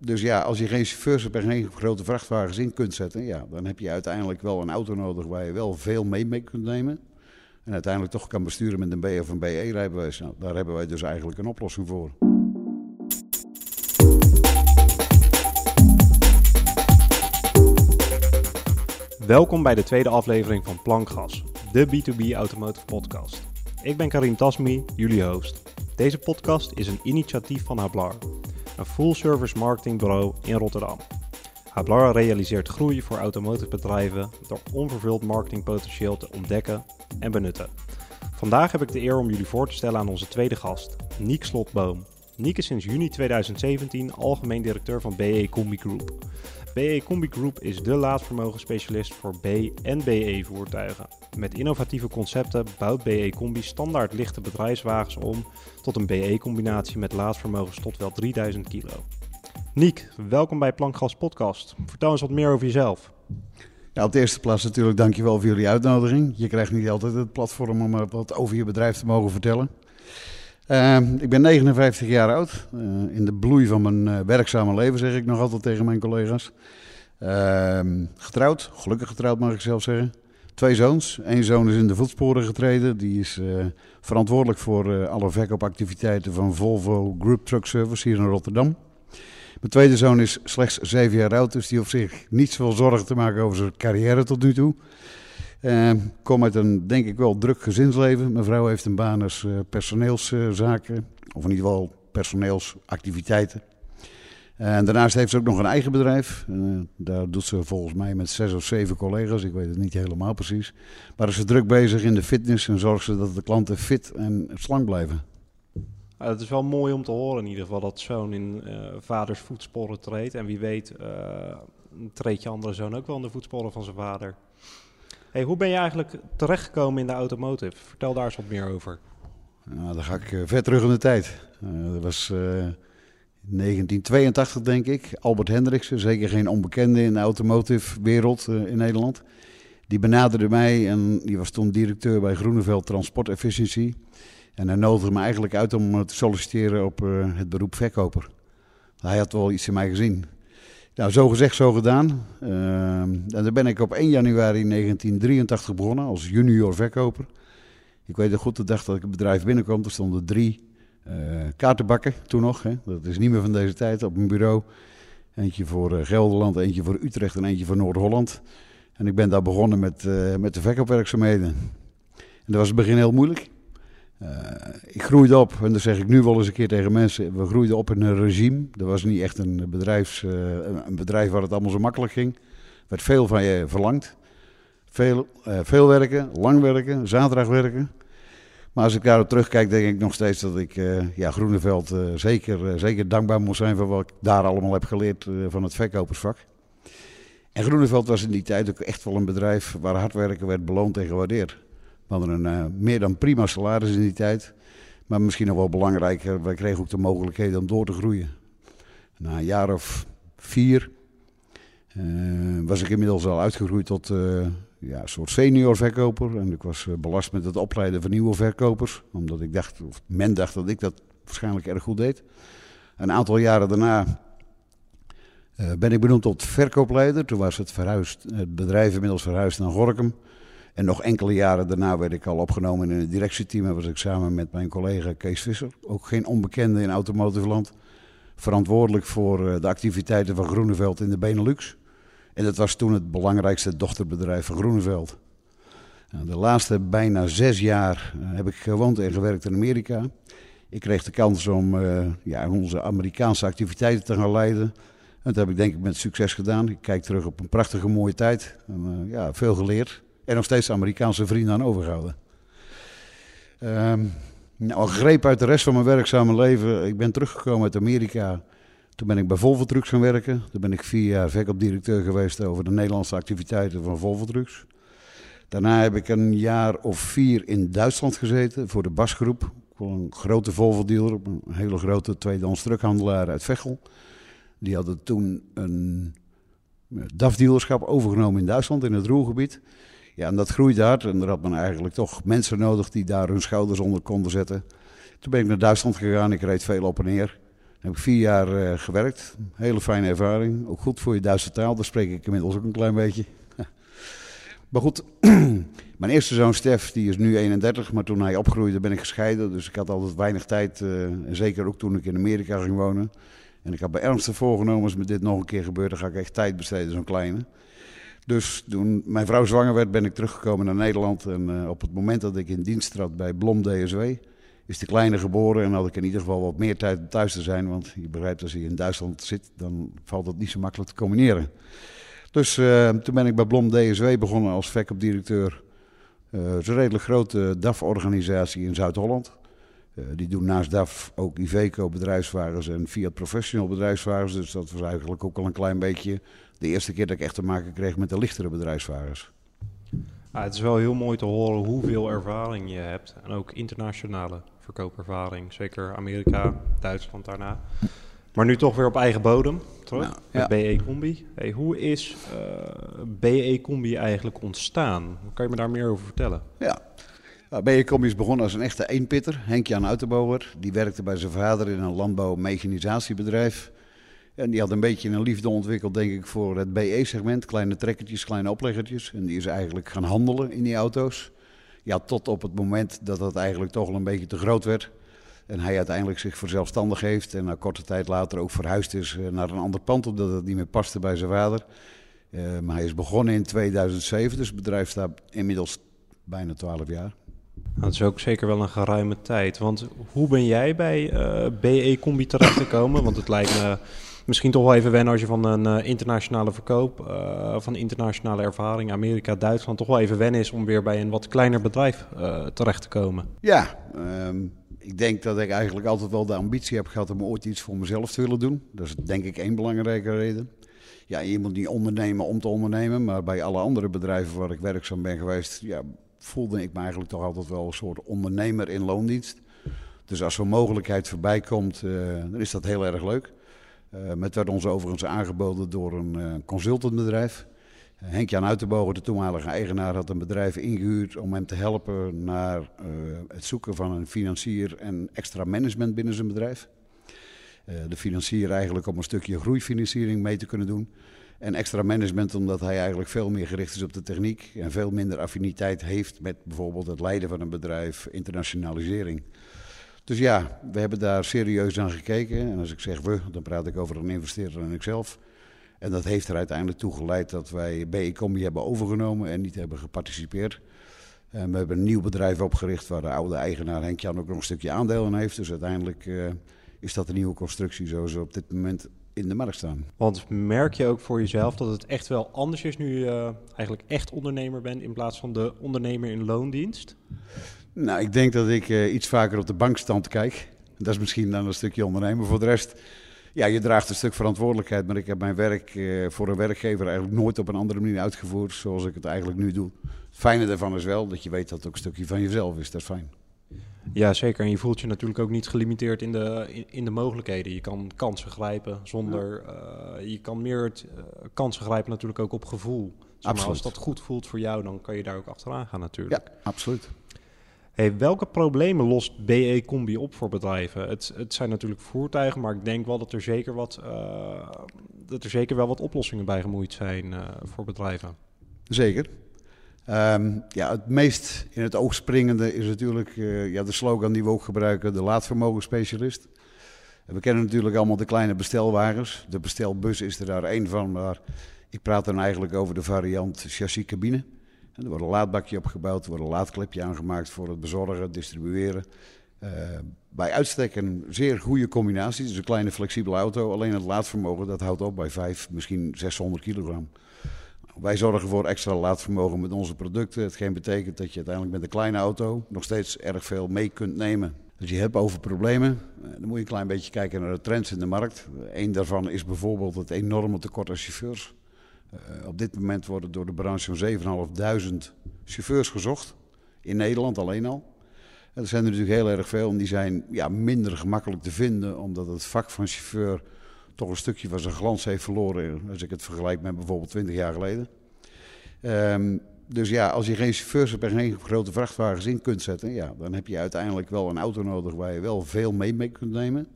dus ja, als je geen chauffeurs hebt en geen grote vrachtwagens in kunt zetten, ja, dan heb je uiteindelijk wel een auto nodig waar je wel veel mee, mee kunt nemen. En uiteindelijk toch kan besturen met een B of een BE-rijbewijs. Nou, daar hebben wij dus eigenlijk een oplossing voor. Welkom bij de tweede aflevering van Plankgas, de B2B Automotive Podcast. Ik ben Karim Tasmi, jullie host. Deze podcast is een initiatief van Hablar, een full-service marketingbureau in Rotterdam. Hablar realiseert groei voor automotive bedrijven door onvervuld marketingpotentieel te ontdekken en benutten. Vandaag heb ik de eer om jullie voor te stellen aan onze tweede gast, Niek Slotboom. Niek is sinds juni 2017 algemeen directeur van BE Combi Group. BE Combi Group is de laadvermogenspecialist voor B- en BE-voertuigen. Met innovatieve concepten bouwt BE Combi standaard lichte bedrijfswagens om tot een BE-combinatie met laadvermogens tot wel 3000 kilo. Niek, welkom bij Plankgas Podcast. Vertel eens wat meer over jezelf. Ja, op de eerste plaats natuurlijk dankjewel voor jullie uitnodiging. Je krijgt niet altijd het platform om wat over je bedrijf te mogen vertellen. Uh, ik ben 59 jaar oud. Uh, in de bloei van mijn uh, werkzame leven zeg ik nog altijd tegen mijn collega's. Ehm, getrouwd, gelukkig getrouwd mag ik zelf zeggen. Twee zoons. Eén zoon is in de voetsporen getreden. Die is eh, verantwoordelijk voor alle verkoopactiviteiten van Volvo Group Truck Service hier in Rotterdam. Mijn tweede zoon is slechts zeven jaar oud, dus die hoeft zich niet zoveel zorgen te maken over zijn carrière tot nu toe. Uh, kom uit een, denk ik wel, druk gezinsleven. Mijn vrouw heeft een baan als uh, personeelszaken, of in ieder geval personeelsactiviteiten. En daarnaast heeft ze ook nog een eigen bedrijf. Uh, daar doet ze volgens mij met zes of zeven collega's, ik weet het niet helemaal precies. Maar is ze druk bezig in de fitness en zorgt ze dat de klanten fit en slank blijven. Het is wel mooi om te horen in ieder geval dat zoon in uh, vaders voetsporen treedt. En wie weet treedt je andere zoon ook wel in de voetsporen van zijn vader. Hoe ben je eigenlijk terechtgekomen in de automotive? Vertel daar eens wat meer over. Nou, dan ga ik ver terug in de tijd. dat was 1982 denk ik. Albert Hendriksen, zeker geen onbekende in de automotive wereld in Nederland. Die benaderde mij en die was toen directeur bij Groeneveld Transport Efficiency. En hij nodigde me eigenlijk uit om te solliciteren op uh, het beroep verkoper. Hij had wel iets in mij gezien. Nou, zo gezegd, zo gedaan. Uh, en dan ben ik op 1 januari 1983 begonnen als junior verkoper. Ik weet nog goed de dag dat ik het bedrijf binnenkwam. Er stonden drie uh, kaartenbakken toen nog. Hè. Dat is niet meer van deze tijd op mijn bureau. Eentje voor Gelderland, eentje voor Utrecht en eentje voor Noord-Holland. En ik ben daar begonnen met, met de verkoopwerkzaamheden. En dat was het begin heel moeilijk. Uh, ik groeide op, en dat zeg ik nu wel eens een keer tegen mensen, we groeiden op in een regime. Er was niet echt een, bedrijfs, uh, een bedrijf waar het allemaal zo makkelijk ging. Er werd veel van je verlangd. Veel, uh, veel werken, lang werken, zaterdag werken. Maar als ik daarop terugkijk, denk ik nog steeds dat ik ja, Groeneveld zeker, zeker dankbaar moet zijn voor wat ik daar allemaal heb geleerd van het verkopersvak. En Groeneveld was in die tijd ook echt wel een bedrijf waar hard werken werd beloond en gewaardeerd. We hadden een uh, meer dan prima salaris in die tijd. Maar misschien nog wel belangrijker, wij kregen ook de mogelijkheden om door te groeien. Na een jaar of vier uh, was ik inmiddels al uitgegroeid tot uh, ja, een soort senior verkoper. En ik was belast met het opleiden van nieuwe verkopers. Omdat ik dacht, of men dacht dat ik dat waarschijnlijk erg goed deed. Een aantal jaren daarna ben ik benoemd tot verkoopleider. Toen was het, verhuisd, het bedrijf inmiddels verhuisd naar Gorkum. En nog enkele jaren daarna werd ik al opgenomen in het directieteam. En was ik samen met mijn collega Kees Visser, ook geen onbekende in automotive land, verantwoordelijk voor de activiteiten van Groeneveld in de Benelux. En dat was toen het belangrijkste dochterbedrijf van Groeneveld. De laatste bijna zes jaar heb ik gewoond en gewerkt in Amerika. Ik kreeg de kans om uh, ja, onze Amerikaanse activiteiten te gaan leiden. En dat heb ik denk ik met succes gedaan. Ik kijk terug op een prachtige mooie tijd. En, ja, veel geleerd. En nog steeds Amerikaanse vrienden aan overgehouden. Um, nou, een greep uit de rest van mijn werkzame leven. Ik ben teruggekomen uit Amerika. Toen ben ik bij Volvo Trucks gaan werken. Toen ben ik vier jaar verkoopdirecteur geweest over de Nederlandse activiteiten van Volvo Trucks. Daarna heb ik een jaar of vier in Duitsland gezeten voor de Basgroep. Een grote Volvo-dealer, een hele grote tweedehands truckhandelaar uit Veghel. Die hadden toen een DAF-dealerschap overgenomen in Duitsland, in het Roergebied. Ja, en dat groeide hard en er had men eigenlijk toch mensen nodig die daar hun schouders onder konden zetten. Toen ben ik naar Duitsland gegaan, ik reed veel op en neer. heb ik vier jaar uh, gewerkt. Hele fijne ervaring. Ook goed voor je Duitse taal. Daar spreek ik inmiddels ook een klein beetje. maar goed, mijn eerste zoon Stef, die is nu 31. Maar toen hij opgroeide ben ik gescheiden. Dus ik had altijd weinig tijd. Uh, en zeker ook toen ik in Amerika ging wonen. En ik had bij ernstig voorgenomen, als me dit nog een keer gebeurt, dan ga ik echt tijd besteden, zo'n kleine. Dus toen mijn vrouw zwanger werd, ben ik teruggekomen naar Nederland. En uh, op het moment dat ik in dienst trad bij Blom DSW, is de kleine geboren. En had ik in ieder geval wat meer tijd om thuis te zijn. Want je begrijpt, als je in Duitsland zit, dan valt dat niet zo makkelijk te combineren. Dus uh, toen ben ik bij Blom DSW begonnen als verkoopdirecteur. Uh, dat is een redelijk grote DAF-organisatie in Zuid-Holland. Die doen naast DAF ook Iveco bedrijfswagens en Fiat Professional bedrijfswagens. Dus dat was eigenlijk ook al een klein beetje de eerste keer dat ik echt te maken kreeg met de lichtere bedrijfswagens. Ah, het is wel heel mooi te horen hoeveel ervaring je hebt. En ook internationale verkoopervaring. Zeker Amerika, Duitsland daarna. Maar nu toch weer op eigen bodem, toch? Nou, met BE Combi. Hey, hoe is uh, BE Combi eigenlijk ontstaan? Kan je me daar meer over vertellen? Ja, nou, BE Combi is begonnen als een echte eenpitter. Henk-Jan Uitenbouwer. Die werkte bij zijn vader in een landbouwmechanisatiebedrijf. En die had een beetje een liefde ontwikkeld, denk ik, voor het BE-segment. Kleine trekkertjes, kleine opleggertjes. En die is eigenlijk gaan handelen in die auto's. Ja, tot op het moment dat dat eigenlijk toch al een beetje te groot werd. En hij uiteindelijk zich verzelfstandig heeft. En na korte tijd later ook verhuisd is eh, naar een ander pand, omdat het niet meer paste bij zijn vader. Uh, maar hij is begonnen in 2007, dus het bedrijf staat inmiddels bijna 12 jaar. Dat is ook zeker wel een geruime tijd. Want hoe ben jij bij eh, BE Combi terechtgekomen? Want het lijkt me misschien toch wel even wennen als je van een uh, internationale verkoop, uh, van internationale ervaring, Amerika, Duitsland, toch wel even wennen is om weer bij een wat kleiner bedrijf uh, terecht te komen. Ja, um, ik denk dat ik eigenlijk altijd wel de ambitie heb gehad om ooit iets voor mezelf te willen doen. Dat is denk ik één belangrijke reden. Ja, moet niet ondernemen om te ondernemen, maar bij alle andere bedrijven waar ik werkzaam ben geweest, ja, voelde ik me eigenlijk toch altijd wel een soort ondernemer in loondienst. Dus als zo'n mogelijkheid voorbij komt, dan is dat heel erg leuk. Uh, het werd ons overigens aangeboden door een uh, consultantbedrijf. Uh, Henk-Jan Uitenbogen, de toenmalige eigenaar, had een bedrijf ingehuurd om hem te helpen naar het zoeken van een financier en extra management binnen zijn bedrijf. de financier eigenlijk om een stukje groeifinanciering mee te kunnen doen. En extra management omdat hij eigenlijk veel meer gericht is op de techniek en veel minder affiniteit heeft met bijvoorbeeld het leiden van een bedrijf, internationalisering. Dus ja, we hebben daar serieus aan gekeken. En als ik zeg we, dan praat ik over een investeerder en ikzelf. En dat heeft er uiteindelijk toe geleid dat wij BE Combi hebben overgenomen en niet hebben geparticipeerd. En we hebben een nieuw bedrijf opgericht waar de oude eigenaar Henk Jan ook nog een stukje aandeel in heeft. Dus uiteindelijk uh, is dat een nieuwe constructie zoals we op dit moment in de markt staan. Want merk je ook voor jezelf dat het echt wel anders is nu je eigenlijk echt ondernemer bent in plaats van de ondernemer in loondienst? Nou, ik denk dat ik uh, iets vaker op de bankstand kijk. Dat is misschien dan een stukje ondernemer. Voor de rest, ja, je draagt een stuk verantwoordelijkheid. Maar ik heb mijn werk uh, voor een werkgever eigenlijk nooit op een andere manier uitgevoerd zoals ik het eigenlijk nu doe. Het fijne daarvan is wel dat je weet dat het ook een stukje van jezelf is. Dat is fijn. Ja, zeker. En je voelt je natuurlijk ook niet gelimiteerd in de, in, in de mogelijkheden. Je kan kansen grijpen zonder. Uh, je kan meer het, uh, kansen grijpen natuurlijk ook op gevoel. Zeg maar, als dat goed voelt voor jou, dan kan je daar ook achteraan gaan natuurlijk. Ja, absoluut. Welke problemen lost BE Combi op voor bedrijven? Het, het, zijn natuurlijk voertuigen, maar ik denk wel dat er zeker, wat, uh, dat er zeker wel wat oplossingen bij gemoeid zijn uh, voor bedrijven. Zeker. Um, ja, het meest in het oog springende is natuurlijk uh, ja, de slogan die we ook gebruiken, de laadvermogensspecialist. En we kennen natuurlijk allemaal de kleine bestelwagens. De bestelbus is er daar één van, maar ik praat dan eigenlijk over de variant chassis cabine. Er wordt een laadbakje opgebouwd, er wordt een laadklepje aangemaakt voor het bezorgen, distribueren. Uh, bij uitstek een zeer goede combinatie. Is een kleine flexibele auto. Alleen het laadvermogen dat houdt op bij 5, misschien 600 kilogram. Wij zorgen voor extra laadvermogen met onze producten. Hetgeen betekent dat je uiteindelijk met een kleine auto nog steeds erg veel mee kunt nemen. Als je hebt over problemen, eh, dan moet je een klein beetje kijken naar de trends in de markt. Eén daarvan is bijvoorbeeld het enorme tekort aan chauffeurs. Uh, op dit moment worden door de branche zo'n 7.500 chauffeurs gezocht. In Nederland alleen al. En er zijn er natuurlijk heel erg veel en die zijn ja, minder gemakkelijk te vinden, omdat het vak van chauffeur toch een stukje van zijn glans heeft verloren. Als ik het vergelijk met bijvoorbeeld 20 jaar geleden. Um, dus ja, als je geen chauffeurs hebt en geen grote vrachtwagens in kunt zetten, ja, dan heb je uiteindelijk wel een auto nodig waar je wel veel mee, mee kunt nemen.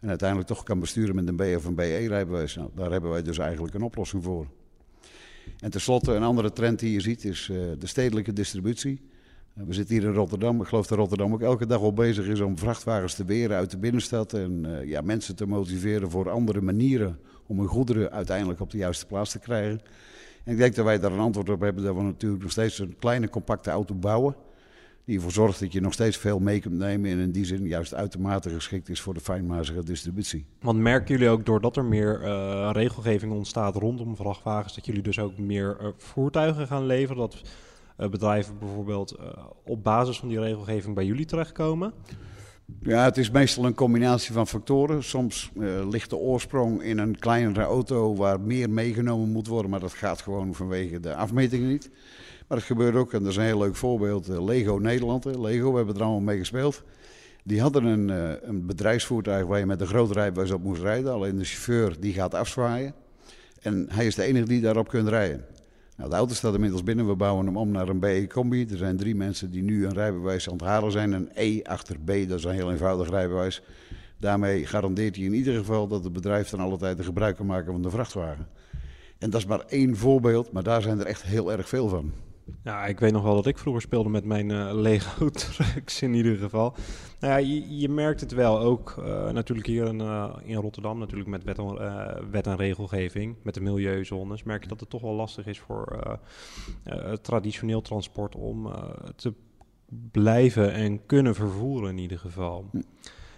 En uiteindelijk toch kan besturen met een B of een BE-rijbewijs. Nou, daar hebben wij dus eigenlijk een oplossing voor. En tenslotte, een andere trend die je ziet is uh, de stedelijke distributie. Uh, we zitten hier in Rotterdam. Ik geloof dat Rotterdam ook elke dag al bezig is om vrachtwagens te weren uit de binnenstad. En uh, ja, mensen te motiveren voor andere manieren om hun goederen uiteindelijk op de juiste plaats te krijgen. En ik denk dat wij daar een antwoord op hebben dat we natuurlijk nog steeds een kleine compacte auto bouwen. Die ervoor zorgt dat je nog steeds veel mee kunt nemen en in die zin juist uitermate geschikt is voor de fijnmazige distributie. Want merken jullie ook doordat er meer uh, regelgeving ontstaat rondom vrachtwagens, dat jullie dus ook meer uh, voertuigen gaan leveren? Dat uh, bedrijven bijvoorbeeld op basis van die regelgeving bij jullie terechtkomen? Ja, het is meestal een combinatie van factoren. Soms uh, ligt de oorsprong in een kleinere auto waar meer meegenomen moet worden, maar dat gaat gewoon vanwege de afmetingen niet. Maar het gebeurt ook, en dat is een heel leuk voorbeeld, uh, Lego Nederland. Lego, we hebben er allemaal mee gespeeld. Die hadden een, uh, een bedrijfsvoertuig waar je met een groot rijbewijs op moest rijden. Alleen de chauffeur die gaat afzwaaien. En hij is de enige die daarop kunt rijden. Nou, de auto staat inmiddels binnen. We bouwen hem om naar een BE-combi. Er zijn drie mensen die nu een rijbewijs aan het halen zijn. Een E achter B, dat is een heel eenvoudig rijbewijs. Daarmee garandeert hij in ieder geval dat het bedrijf dan alle tijd gebruik kan maken van de vrachtwagen. En dat is maar één voorbeeld, maar daar zijn er echt heel erg veel van. Ja, ik weet nog wel dat ik vroeger speelde met mijn uh, Lego trucks in ieder geval. Nou ja, je, je merkt het wel ook uh, natuurlijk hier in, uh, in, Rotterdam, natuurlijk met wet en, wet en, regelgeving, met de milieuzones, merk je dat het toch wel lastig is voor traditioneel transport om te blijven en kunnen vervoeren in ieder geval. Hm.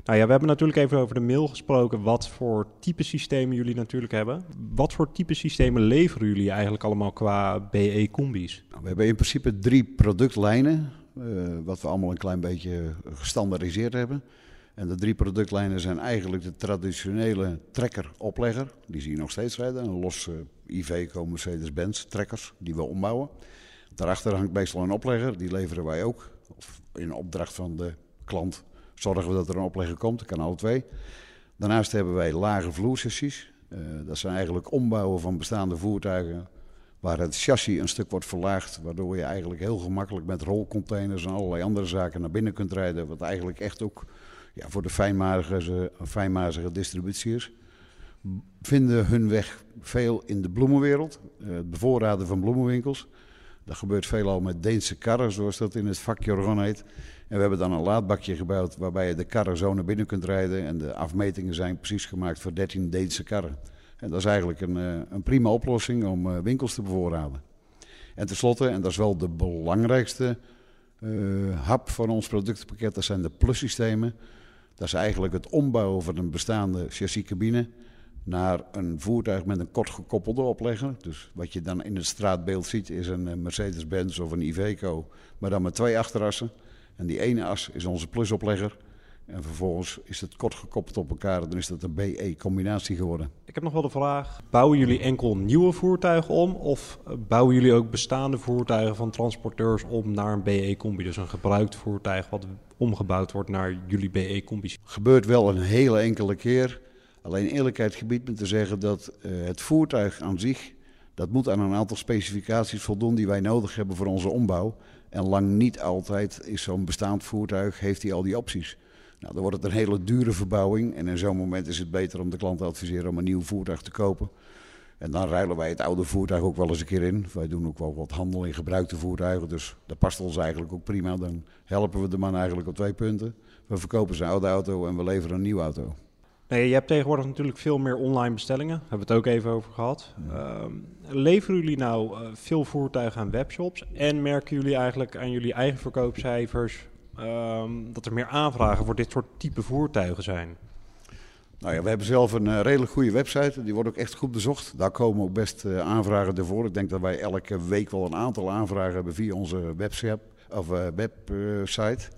Nou ja, we hebben natuurlijk even over de mail gesproken. Wat voor type systemen jullie natuurlijk hebben. Wat voor type systemen leveren jullie eigenlijk allemaal qua BE-combi's? Nou, we hebben in principe drie productlijnen. Uh, wat we allemaal een klein beetje gestandaardiseerd hebben. En de drie productlijnen zijn eigenlijk de traditionele trekker-oplegger. Die zie je nog steeds rijden. Een losse Iveco Mercedes-Benz trekkers die we ombouwen. Daarachter hangt meestal een oplegger. Die leveren wij ook. Of in opdracht van de klant zorgen we dat er een oplegger komt. Dat kan alle twee. Daarnaast hebben wij lage vloersessies. Uh, dat zijn eigenlijk ombouwen van bestaande voertuigen waar het chassis een stuk wordt verlaagd, waardoor je eigenlijk heel gemakkelijk met rolcontainers en allerlei andere zaken naar binnen kunt rijden, wat eigenlijk echt ook ja, voor de fijnmazige, fijnmazige distributie is. Vinden hun weg veel in de bloemenwereld, uh, het bevoorraden van bloemenwinkels. Dat gebeurt veelal met Deense karren, zoals dat in het vakjargon heet. En we hebben dan een laadbakje gebouwd waarbij je de karren zo naar binnen kunt rijden. En de afmetingen zijn precies gemaakt voor 13 Deense karren. En dat is eigenlijk een, een prima oplossing om winkels te bevoorraden. En tenslotte, en dat is wel de belangrijkste uh, hap van ons productenpakket, dat zijn de plussystemen. Dat is eigenlijk het ombouwen van een bestaande chassiscabine naar een voertuig met een kort gekoppelde oplegger. Dus wat je dan in het straatbeeld ziet is een Mercedes-Benz of een Iveco, maar dan met twee achterassen. En die ene as is onze plusoplegger. En vervolgens is het kort gekoppeld op elkaar. Dan is dat een BE-combinatie geworden. Ik heb nog wel de vraag: bouwen jullie enkel nieuwe voertuigen om? Of bouwen jullie ook bestaande voertuigen van transporteurs om naar een BE-combi? Dus een gebruikt voertuig wat omgebouwd wordt naar jullie BE-combi? Gebeurt wel een hele enkele keer. Alleen eerlijkheid gebiedt me te zeggen dat uh, het voertuig aan zich. Dat moet aan een aantal specificaties voldoen die wij nodig hebben voor onze ombouw. En lang niet altijd is zo'n bestaand voertuig, heeft hij al die opties. Nou, dan wordt het een hele dure verbouwing. En in zo'n moment is het beter om de klant te adviseren om een nieuw voertuig te kopen. En dan ruilen wij het oude voertuig ook wel eens een keer in. Wij doen ook wel wat handel in gebruikte voertuigen. Dus dat past ons eigenlijk ook prima. Dan helpen we de man eigenlijk op twee punten. We verkopen zijn oude auto en we leveren een nieuwe auto. Nee, je hebt tegenwoordig natuurlijk veel meer online bestellingen. Daar hebben we het ook even over gehad. Ja. Um, leveren jullie nou uh, veel voertuigen aan webshops? En merken jullie eigenlijk aan jullie eigen verkoopcijfers um, dat er meer aanvragen voor dit soort type voertuigen zijn? Nou ja, we hebben zelf een uh, redelijk goede website. Die wordt ook echt goed bezocht. Daar komen ook best uh, aanvragen ervoor. Ik denk dat wij elke week wel een aantal aanvragen hebben via onze website. Of, website.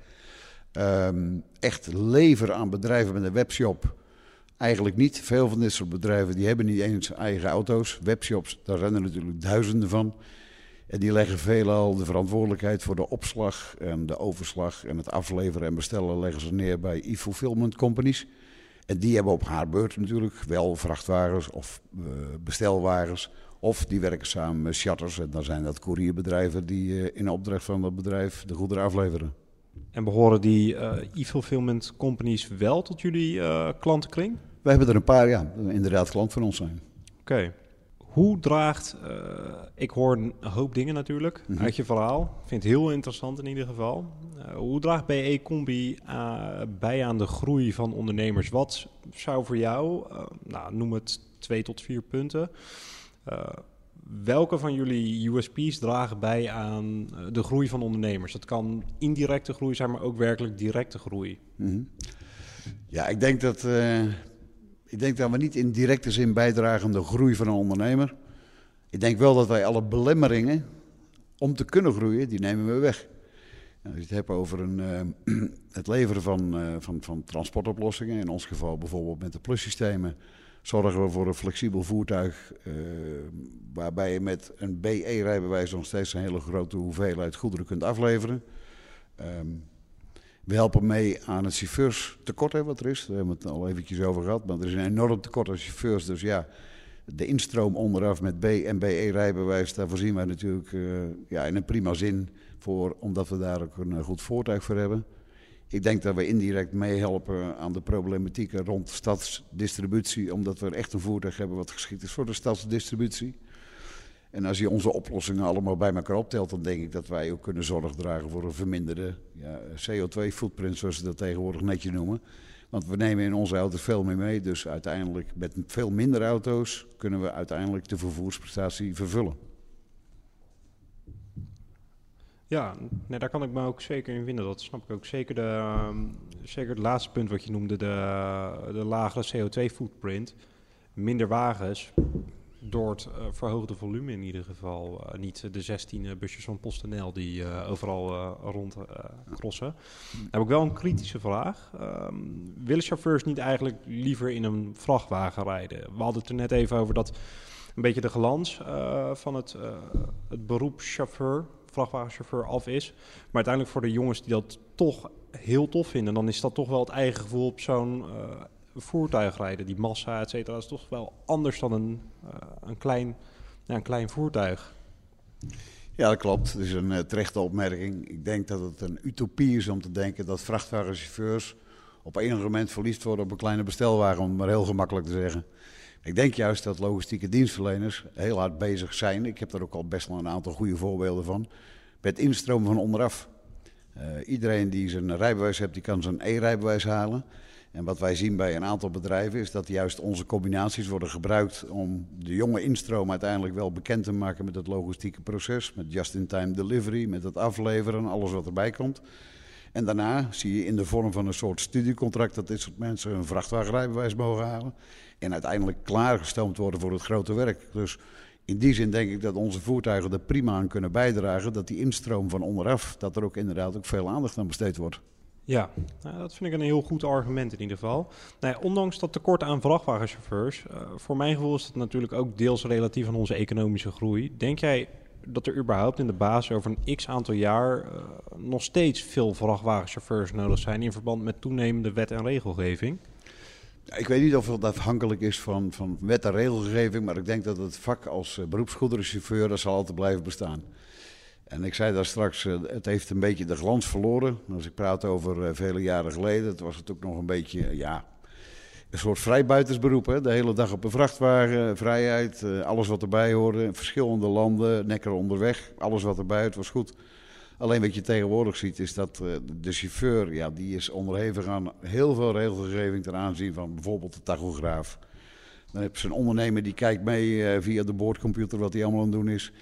Um, echt leveren aan bedrijven met een webshop Eigenlijk niet. Veel van dit soort bedrijven die hebben niet eens eigen auto's. Webshops, daar zijn er natuurlijk duizenden van. En die leggen veelal de verantwoordelijkheid voor de opslag en de overslag en het afleveren en bestellen leggen ze neer bij e-fulfillment companies. En die hebben op haar beurt natuurlijk wel vrachtwagens of uh, bestelwagens. Of die werken samen met chatters. En dan zijn dat courierbedrijven die uh, in opdracht van dat bedrijf de goederen afleveren. En behoren die e-fulfillment companies wel tot jullie klantenkring? We hebben er een paar, ja, inderdaad klant van ons zijn. Oké. Hoe draagt, ik hoor een hoop dingen natuurlijk mhm. uit je verhaal. Ik vind het heel interessant in ieder geval. hoe draagt BE Combi bij aan de groei van ondernemers? Wat zou voor jou, nou, noem het twee tot vier punten, welke van jullie USP's dragen bij aan eh, de groei van ondernemers? Dat kan indirecte groei zijn, maar ook werkelijk directe groei. Mhm. Ja, ik denk dat, ik denk dat we niet in directe zin bijdragen aan de groei van een ondernemer. Ik denk wel dat wij alle belemmeringen om te kunnen groeien, die nemen we weg. Als je het hebt over een, uh, het leveren van, uh, van, van transportoplossingen, in ons geval bijvoorbeeld met de plussystemen zorgen we voor een flexibel voertuig. Uh, waarbij je met een BE-rijbewijs nog steeds een hele grote hoeveelheid goederen kunt afleveren. Um, we helpen mee aan het chauffeurstekort, hè, wat er is. Daar hebben we het al eventjes over gehad. Maar er is een enorm tekort aan chauffeurs. Dus ja, de instroom onderaf met B- en BE-rijbewijs, daar voorzien wij natuurlijk uh, ja, in een prima zin voor. Omdat we daar ook een goed voertuig voor hebben. Ik denk dat we indirect meehelpen aan de problematieken rond stadsdistributie, omdat we echt een voertuig hebben wat geschikt is voor de stadsdistributie. En als je onze oplossingen allemaal bij elkaar optelt, dan denk ik dat wij ook kunnen zorg dragen voor een verminderde ja, CO2-footprint, zoals ze dat tegenwoordig netjes noemen. Want we nemen in onze auto's veel meer mee, dus uiteindelijk met veel minder auto's kunnen we uiteindelijk de vervoersprestatie vervullen. Ja, nee, daar kan ik me ook zeker in vinden. Dat snap ik ook. Zeker, de, ehm, zeker het laatste punt wat je noemde, de, de lagere CO2-footprint. Minder wagens, door het uh, verhoogde volume in ieder geval. Uh, niet de 16 uh, busjes van PostNL die overal rond crossen. Heb ik wel een kritische vraag. Um, willen chauffeurs niet eigenlijk liever in een vrachtwagen rijden? We hadden het er net even over dat een beetje de glans van het, het beroep chauffeur vrachtwagenchauffeur af is. Maar uiteindelijk voor de jongens die dat toch heel tof vinden, dan is dat toch wel het eigen gevoel op zo'n voertuig rijden. Die massa, et cetera, is toch wel anders dan een, uh, een, klein, ja, een klein voertuig. Ja, dat klopt. Dat is een uh, terechte opmerking. Ik denk dat het een utopie is om te denken dat vrachtwagenchauffeurs op enig moment verliefd worden op een kleine bestelwagen, om het maar heel gemakkelijk te zeggen. Ik denk juist dat logistieke dienstverleners heel hard bezig zijn. Ik heb daar ook al best wel een aantal goede voorbeelden van. Met instroom van onderaf. Uh, iedereen die zijn rijbewijs heeft, die kan zijn e-rijbewijs halen. En wat wij zien bij een aantal bedrijven is dat juist onze combinaties worden gebruikt om de jonge instroom uiteindelijk wel bekend te maken met het logistieke proces. Met just-in-time delivery, met het afleveren, alles wat erbij komt. En daarna zie je in de vorm van een soort studiecontract dat dit soort mensen een vrachtwagenrijbewijs mogen halen. En uiteindelijk klaargestoomd worden voor het grote werk. Dus in die zin denk ik dat onze voertuigen er prima aan kunnen bijdragen. Dat die instroom van onderaf, dat er ook inderdaad ook veel aandacht aan besteed wordt. Ja, nou, dat vind ik een heel goed argument in ieder geval. Nou ja, ondanks dat tekort aan vrachtwagenchauffeurs, uh, voor mijn gevoel is dat natuurlijk ook deels relatief aan onze economische groei. Denk jij dat er überhaupt in de basis over een x aantal jaar uh, nog steeds veel vrachtwagenchauffeurs nodig zijn in verband met toenemende wet en regelgeving? Ik weet niet of het afhankelijk is van, van wet en regelgeving, maar ik denk dat het vak als uh, beroepsgoederenchauffeur dat zal altijd blijven bestaan. En ik zei daar straks, uh, het heeft een beetje de glans verloren. Als ik praat over uh, vele jaren geleden, het was het ook nog een beetje, ja, een soort vrijbuitersberoep. Hè? De hele dag op een vrachtwagen, vrijheid, alles wat erbij hoorde. Verschillende landen, nekker onderweg, alles wat erbij het was goed. Alleen wat je tegenwoordig ziet is dat de chauffeur, ja, die is onderhevig aan heel veel regelgeving ten aanzien van bijvoorbeeld de tachograaf. Dan heb je een ondernemer die kijkt mee via de boordcomputer wat hij allemaal aan het doen is.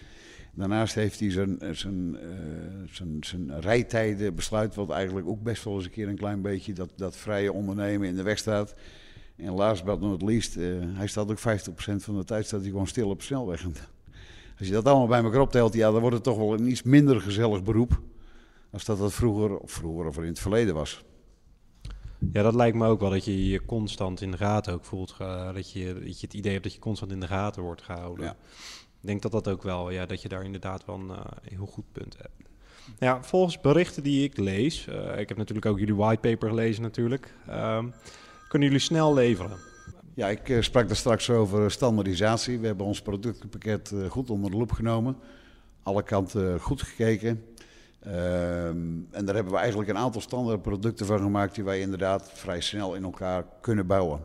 Daarnaast heeft hij zijn, eh, zijn, uh, zijn, zijn rijtijden besluit, wat eigenlijk ook best wel eens een keer een klein beetje dat, dat vrije ondernemen in de weg staat. En last but not least, hij staat ook 50% van de tijd staat hij gewoon stil op snelweg. Als je dat allemaal bij elkaar optelt, ja, dan wordt het toch wel een iets minder gezellig beroep. Als dat dat vroeger, of vroeger of in het verleden was. Ja, dat lijkt me ook wel dat je je constant in de gaten ook voelt. Uh, dat, je, dat je het idee hebt dat je constant in de gaten wordt gehouden. Ja. Ik denk dat dat ook wel, ja, dat je daar inderdaad wel een uh, heel goed punt hebt. Ja, volgens berichten die ik lees, uh, ik heb natuurlijk ook jullie whitepaper gelezen natuurlijk, ehm, kunnen jullie snel leveren. Ja, ik uh, sprak daar straks over standaardisatie. We hebben ons productpakket uh, goed onder de loep genomen. Alle kanten goed gekeken. Ehm, en daar hebben we eigenlijk een aantal standaard producten van gemaakt die wij inderdaad vrij snel in elkaar kunnen bouwen.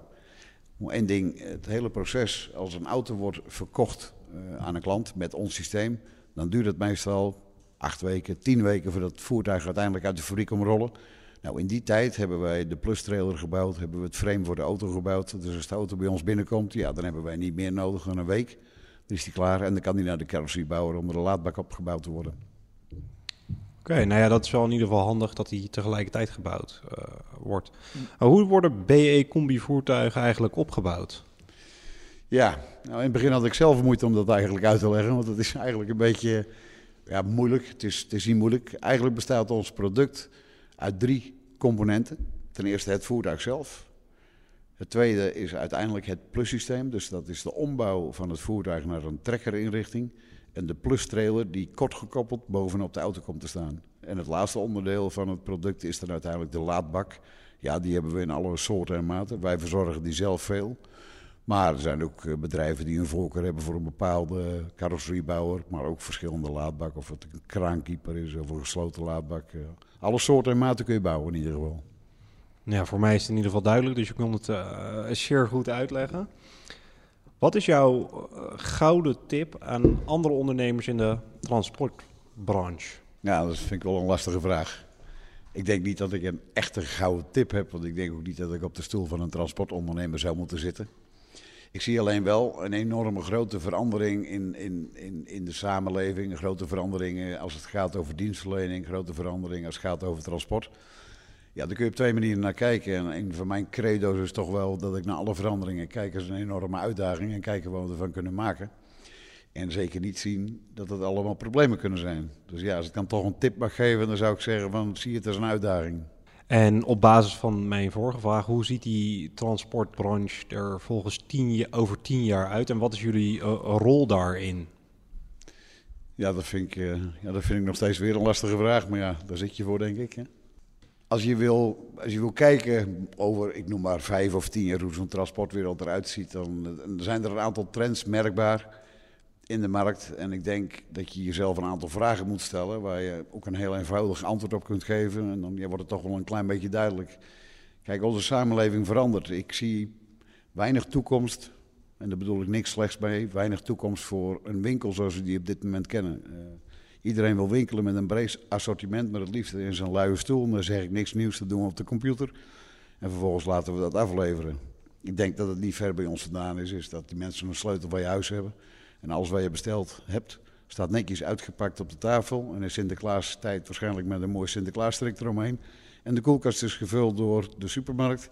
Eén ding, het hele proces, als een auto wordt verkocht aan een klant met ons systeem, dan duurt het meestal acht weken, tien weken voordat het voertuig uiteindelijk uit de fabriek komt rollen. Nou, in die tijd hebben wij de plus trailer gebouwd, hebben we het frame voor de auto gebouwd. Dus als de auto bij ons binnenkomt, ja, dan hebben wij niet meer nodig dan een week. Dan is die klaar en dan kan die naar de carrosseriebouwer om er een laadbak opgebouwd te worden. Oké, nou ja, dat is wel in ieder geval handig dat die tegelijkertijd gebouwd uh, wordt. Hoe worden BE-combi voertuigen eigenlijk opgebouwd? Ja, nou in het begin had ik zelf moeite om dat eigenlijk uit te leggen, want het is eigenlijk een beetje ja, moeilijk. Het is, het is niet moeilijk. Eigenlijk bestaat ons product uit drie componenten. Ten eerste het voertuig zelf. Het tweede is uiteindelijk het plussysteem. Dus dat is de ombouw van het voertuig naar een trekkerinrichting. En de plus-trailer die kort gekoppeld bovenop de auto komt te staan. En het laatste onderdeel van het product is dan uiteindelijk de laadbak. Ja, die hebben we in alle soorten en maten. Wij verzorgen die zelf veel. Maar er zijn ook eh, bedrijven die een voorkeur hebben voor een bepaalde carrosseriebouwer. Maar ook verschillende laadbakken. Of het een kraankeeper is of een gesloten laadbak. Eh. Alle soorten en maten kun je bouwen in ieder geval. Ja, voor mij is het in ieder geval duidelijk. Dus je kon het uh, zeer goed uitleggen. Wat is jouw gouden tip aan andere ondernemers in de transportbranche? Ja, dat vind ik wel een lastige vraag. Ik denk niet dat ik een echte gouden tip heb, want ik denk ook niet dat ik op de stoel van een transportondernemer zou moeten zitten. Ik zie alleen wel een enorme grote verandering in, in, in, in de samenleving. Grote verandering als het gaat over dienstverlening, grote verandering als het gaat over transport. Ja, daar kun je op twee manieren naar kijken. En een van mijn credo's is toch wel dat ik naar alle veranderingen kijk als een enorme uitdaging en kijken wat we ervan kunnen maken. En zeker niet zien dat het allemaal problemen kunnen zijn. Dus ja, als ik dan toch een tip mag geven, dan zou ik zeggen van zie het als een uitdaging. En op basis van mijn vorige vraag, hoe ziet die transportbranche er volgens tien, over tien jaar uit en wat is jullie uh, rol daarin? Ja dat, vind ik, uh, ja, dat vind ik nog steeds weer een lastige vraag, maar ja, daar zit je voor, denk ik. Hè? Als, je wil, als je wil kijken over, ik noem maar vijf of tien jaar, hoe zo'n transportwereld eruit ziet, dan, dan zijn er een aantal trends merkbaar in de markt. En ik denk dat je jezelf een aantal vragen moet stellen waar je ook een heel eenvoudig antwoord op kunt geven. En dan wordt het toch wel een klein beetje duidelijk. Kijk, onze samenleving verandert. Ik zie weinig toekomst, en daar bedoel ik niks slechts mee, weinig toekomst voor een winkel zoals we die op dit moment kennen. Uh, iedereen wil winkelen met een breed assortiment, maar het liefst in zijn luie stoel. En dan zeg ik niks nieuws te doen op de computer. En vervolgens laten we dat afleveren. Ik denk dat het niet ver bij ons vandaan is, is dat die mensen een sleutel van je huis hebben. En alles wat je besteld hebt, staat netjes uitgepakt op de tafel. En in Sinterklaas tijd waarschijnlijk met een mooi Sinterklaasstrik eromheen. En de koelkast is gevuld door de supermarkt.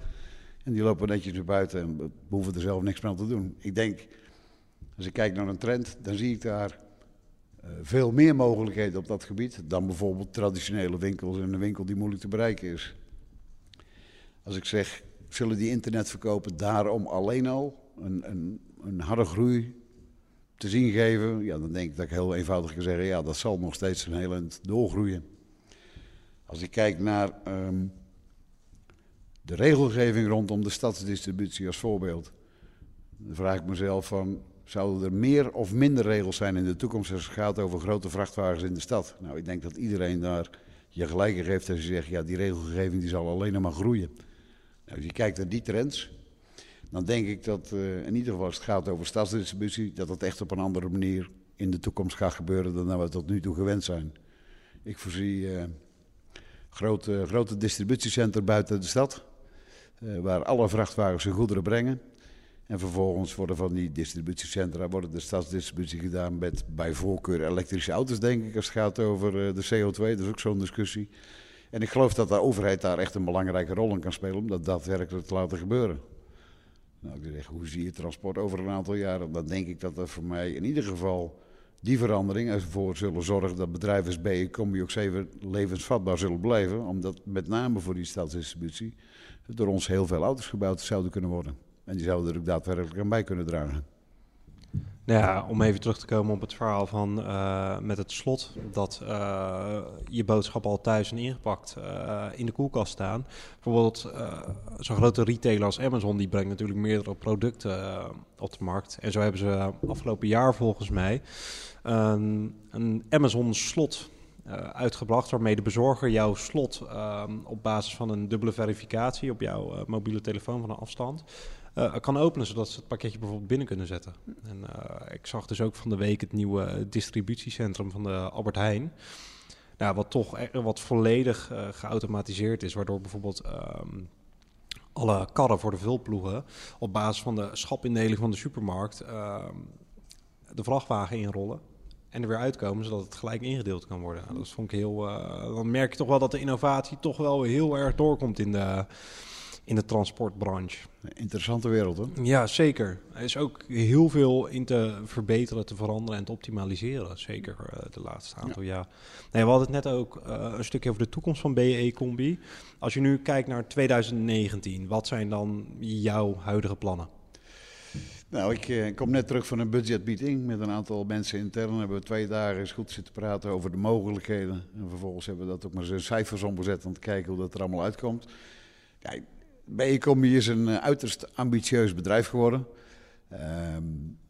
En die lopen netjes naar buiten en we hoeven er zelf niks meer aan te doen. Ik denk, als ik kijk naar een trend, dan zie ik daar uh, veel meer mogelijkheden op dat gebied dan bijvoorbeeld traditionele winkels en een winkel die moeilijk te bereiken is. Als ik zeg, zullen die internetverkopen daarom alleen al een, een, een harde groei te zien geven, ja, dan denk ik dat ik heel eenvoudig kan zeggen, ja, dat zal nog steeds een heel eind doorgroeien. Als ik kijk naar um, de regelgeving rondom de stadsdistributie als voorbeeld, dan vraag ik mezelf van, zouden er meer of minder regels zijn in de toekomst als het gaat over grote vrachtwagens in de stad? Nou, ik denk dat iedereen daar je gelijk geeft als je zegt, ja, die regelgeving die zal alleen maar groeien. Nou, als je kijkt naar die trends, dan denk ik dat uh, in ieder geval als het gaat over stadsdistributie, dat dat echt op een andere manier in de toekomst gaat gebeuren dan we tot nu toe gewend zijn. Ik voorzie uh, grote, grote distributiecentra buiten de stad, uh, waar alle vrachtwagens hun goederen brengen. En vervolgens worden van die distributiecentra worden de stadsdistributie gedaan met bij voorkeur elektrische auto's, denk ik, als het gaat over de CO2. Dat is ook zo'n discussie. En ik geloof dat de overheid daar echt een belangrijke rol in kan spelen om dat daadwerkelijk te laten gebeuren. Nou, ik zeg, hoe zie je transport over een aantal jaren? Dan denk ik dat dat voor mij in ieder geval die verandering ervoor zullen zorgen dat bedrijven als Combi ook zeven levensvatbaar zullen blijven. Omdat met name voor die stadsdistributie door ons heel veel auto's gebouwd zouden kunnen worden. En die zouden er ook daadwerkelijk aan bij kunnen dragen. Nou ja, om even terug te komen op het verhaal van uh, met het slot dat uh, je boodschap al thuis en ingepakt uh, in de koelkast staan. Bijvoorbeeld zo'n grote retailer als Amazon, die brengt natuurlijk meerdere producten op de markt. En zo hebben ze afgelopen jaar volgens mij een Amazon slot uitgebracht waarmee de bezorger jouw slot op basis van een dubbele verificatie op jouw mobiele telefoon van een afstand kan openen, zodat ze het pakketje bijvoorbeeld binnen kunnen zetten. En ik zag dus ook van de week het nieuwe distributiecentrum van de Albert Heijn. Nou, wat toch wat volledig geautomatiseerd is, waardoor bijvoorbeeld ehm, alle karren voor de vulploegen op basis van de schapindeling van de supermarkt uh, de vrachtwagen inrollen en er weer uitkomen, zodat het gelijk ingedeeld kan worden. Nou, dat vond ik heel. Dan merk je toch wel dat de innovatie toch wel heel erg doorkomt in de in de transportbranche. Interessante wereld, hoor. Ja, zeker. Er is ook heel veel in te verbeteren, te veranderen en te optimaliseren. Zeker uh, de laatste aantal jaar. Nee, we hadden het net ook uh, een stukje over de toekomst van BE Combi. Als je nu kijkt naar 2019, wat zijn dan jouw huidige plannen? Nou, ik uh, kom net terug van een budgetmeeting met een aantal mensen intern. Hebben we twee dagen eens goed zitten praten over de mogelijkheden. En vervolgens hebben we dat ook maar eens cijfers omgezet om te kijken hoe dat er allemaal uitkomt. Bijecombi is een eh, uiterst ambitieus bedrijf geworden. Ehm,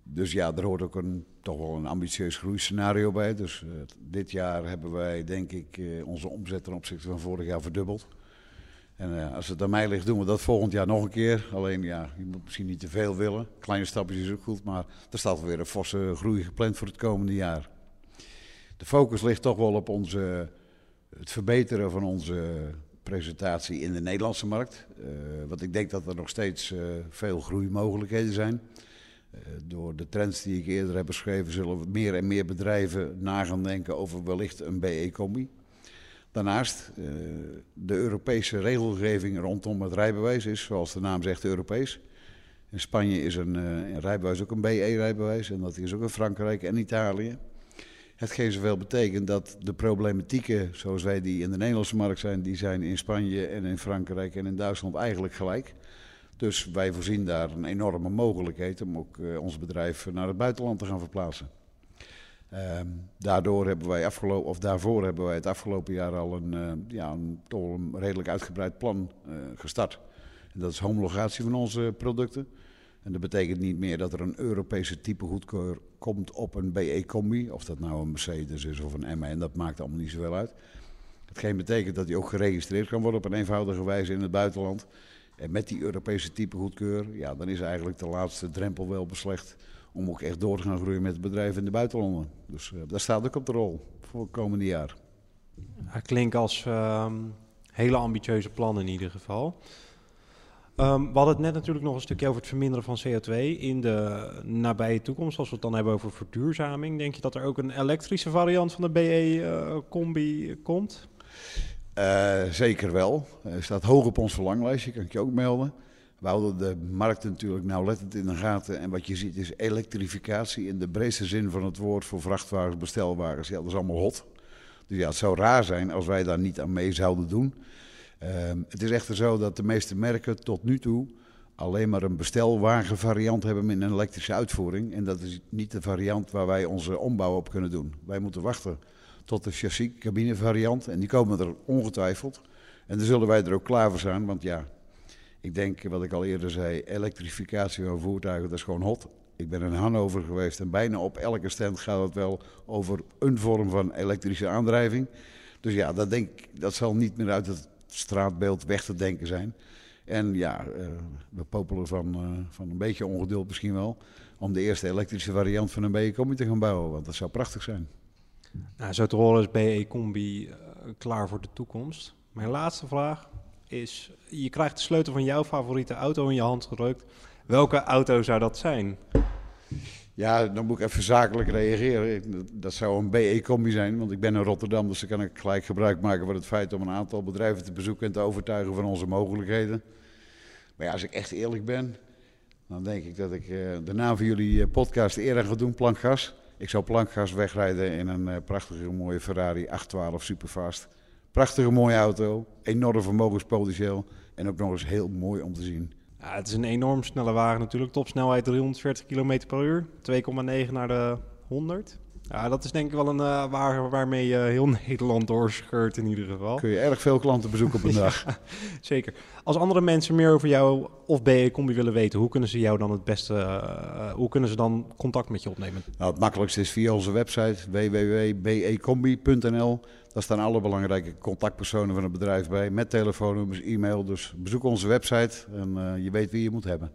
dus ja, er hoort ook een, toch wel een ambitieus groeiscenario bij. Dus uh, dit jaar hebben wij, denk ik, uh, onze omzet ten opzichte van vorig jaar verdubbeld. En als het aan mij ligt, doen we dat volgend jaar nog een keer. Alleen ja, je moet misschien niet te veel willen. Kleine stapjes is ook goed, maar er staat weer een forse groei gepland voor het komende jaar. De focus ligt toch wel op onze, het verbeteren van onze presentatie in de Nederlandse markt. Uh, want ik denk dat er nog steeds uh, veel groeimogelijkheden zijn. Uh, door de trends die ik eerder heb beschreven, zullen meer en meer bedrijven na gaan denken over wellicht een BE-combi. Daarnaast, de Europese regelgeving rondom het rijbewijs is, zoals de naam zegt, Europees. In Spanje is een, een rijbewijs ook een BE-rijbewijs en dat is ook in Frankrijk en Italië. Hetgeen zoveel betekent dat de problematieken zoals wij die in de Nederlandse markt zijn, die zijn in Spanje en in Frankrijk en in Duitsland eigenlijk gelijk. Dus wij voorzien daar een enorme mogelijkheid om ook uh, ons bedrijf naar het buitenland te gaan verplaatsen. Um, daardoor hebben wij afgelopen, of daarvoor hebben wij het afgelopen jaar al een, uh, ja, een, redelijk uitgebreid plan uh, gestart. En dat is homologatie van onze producten. En dat betekent niet meer dat er een Europese type goedkeur komt op een BE-combi. Of dat nou een Mercedes is of een MAN, dat maakt allemaal niet zoveel uit. Hetgeen betekent dat die ook geregistreerd kan worden op een eenvoudige wijze in het buitenland. En met die Europese type goedkeur, ja, dan is eigenlijk de laatste drempel wel beslecht om ook echt door te gaan groeien met het bedrijf in de buitenlanden. Dus uh, daar staat ook op de rol voor het komende jaar. Het klinkt als uh, hele ambitieuze plannen in ieder geval. Um, we hadden het net natuurlijk nog een stukje over het verminderen van CO2 in de nabije toekomst. Als we het dan hebben over verduurzaming, denk je dat er ook een elektrische variant van de BE-combi uh, komt? Uh, zeker wel. Er staat hoog op ons verlanglijstje, kan ik je ook melden. We houden de markt natuurlijk nauwlettend in de gaten. En wat je ziet is elektrificatie in de breedste zin van het woord voor vrachtwagens, bestelwagens. Ja, dat is allemaal hot. Dus ja, het zou raar zijn als wij daar niet aan mee zouden doen. Um, het is echter zo dat de meeste merken tot nu toe alleen maar een bestelwagenvariant hebben met een elektrische uitvoering. En dat is niet de variant waar wij onze ombouw op kunnen doen. Wij moeten wachten tot de chassis cabine variant. En die komen er ongetwijfeld. En dan zullen wij er ook klaar voor zijn. Want ja, ik denk wat ik al eerder zei, elektrificatie van voertuigen, dat is gewoon hot. Ik ben in Hannover geweest en bijna op elke stand gaat het wel over een vorm van elektrische aandrijving. Dus ja, dat, denk, dat zal niet meer uit het straatbeeld weg te denken zijn. En ja, uh, we popelen van, uh, van een beetje ongeduld misschien wel. Om de eerste elektrische variant van een BE-combi te gaan bouwen. Want dat zou prachtig zijn. Nou, zo te horen is BE-combi uh, klaar voor de toekomst. Mijn laatste vraag is: je krijgt de sleutel van jouw favoriete auto in je hand gedrukt. Welke auto zou dat zijn? Ja, dan moet ik even zakelijk reageren. Dat zou een BE-combi zijn, want ik ben in Rotterdam, dus dan kan ik gelijk gebruik maken van het feit om een aantal bedrijven te bezoeken en te overtuigen van onze mogelijkheden. Maar ja, als ik echt eerlijk ben, dan denk ik dat ik uh, de naam van jullie podcast eerder ga doen, Plankgas. Ik zou Plankgas wegrijden in een uh, prachtige mooie Ferrari 812 Superfast. Prachtige mooie auto, enorm vermogenspotentieel en ook nog eens heel mooi om te zien. Ja, het is een enorm snelle wagen natuurlijk. Topsnelheid 340 km per uur. 2,9 naar de 100. Ja, dat is denk ik wel een uh, waar, waarmee je heel Nederland doorscheurt in ieder geval. Kun je erg veel klanten bezoeken op een dag. zeker. Als andere mensen meer over jou of BE Combi willen weten, hoe kunnen ze jou dan het beste, uh, hoe kunnen ze dan contact met je opnemen? Nou, het makkelijkste is via onze website www.becombi.nl. Daar staan alle belangrijke contactpersonen van het bedrijf bij, met telefoonnummers, e-mail. Dus bezoek onze website en uh, je weet wie je moet hebben.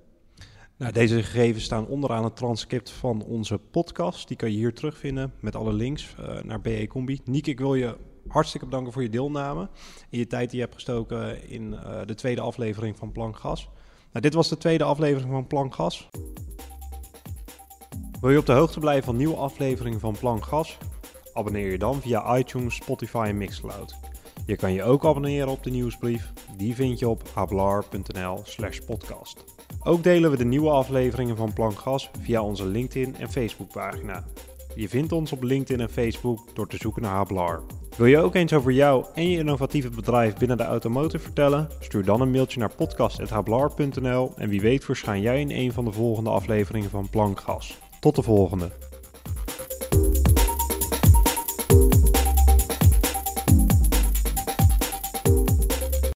Nou, deze gegevens staan onderaan het transcript van onze podcast. Die kan je hier terugvinden met alle links uh, naar BE Combi. Niek, ik wil je hartstikke bedanken voor je deelname en je tijd die je hebt gestoken in uh, de tweede aflevering van Plankgas. Nou, dit was de tweede aflevering van Plankgas. Wil je op de hoogte blijven van nieuwe afleveringen van Plankgas? Abonneer je dan via iTunes, Spotify en Mixcloud. Je kan je ook abonneren op de nieuwsbrief. Die vind je op hablar.nl slash podcast. Ook delen we de nieuwe afleveringen van Plankgas via onze LinkedIn en Facebook pagina. Je vindt ons op LinkedIn en Facebook door te zoeken naar Hablar. Wil je ook eens over jou en je innovatieve bedrijf binnen de automotive vertellen? Stuur dan een mailtje naar podcast.hablar.nl en wie weet verschijn jij in een van de volgende afleveringen van Plankgas. Tot de volgende.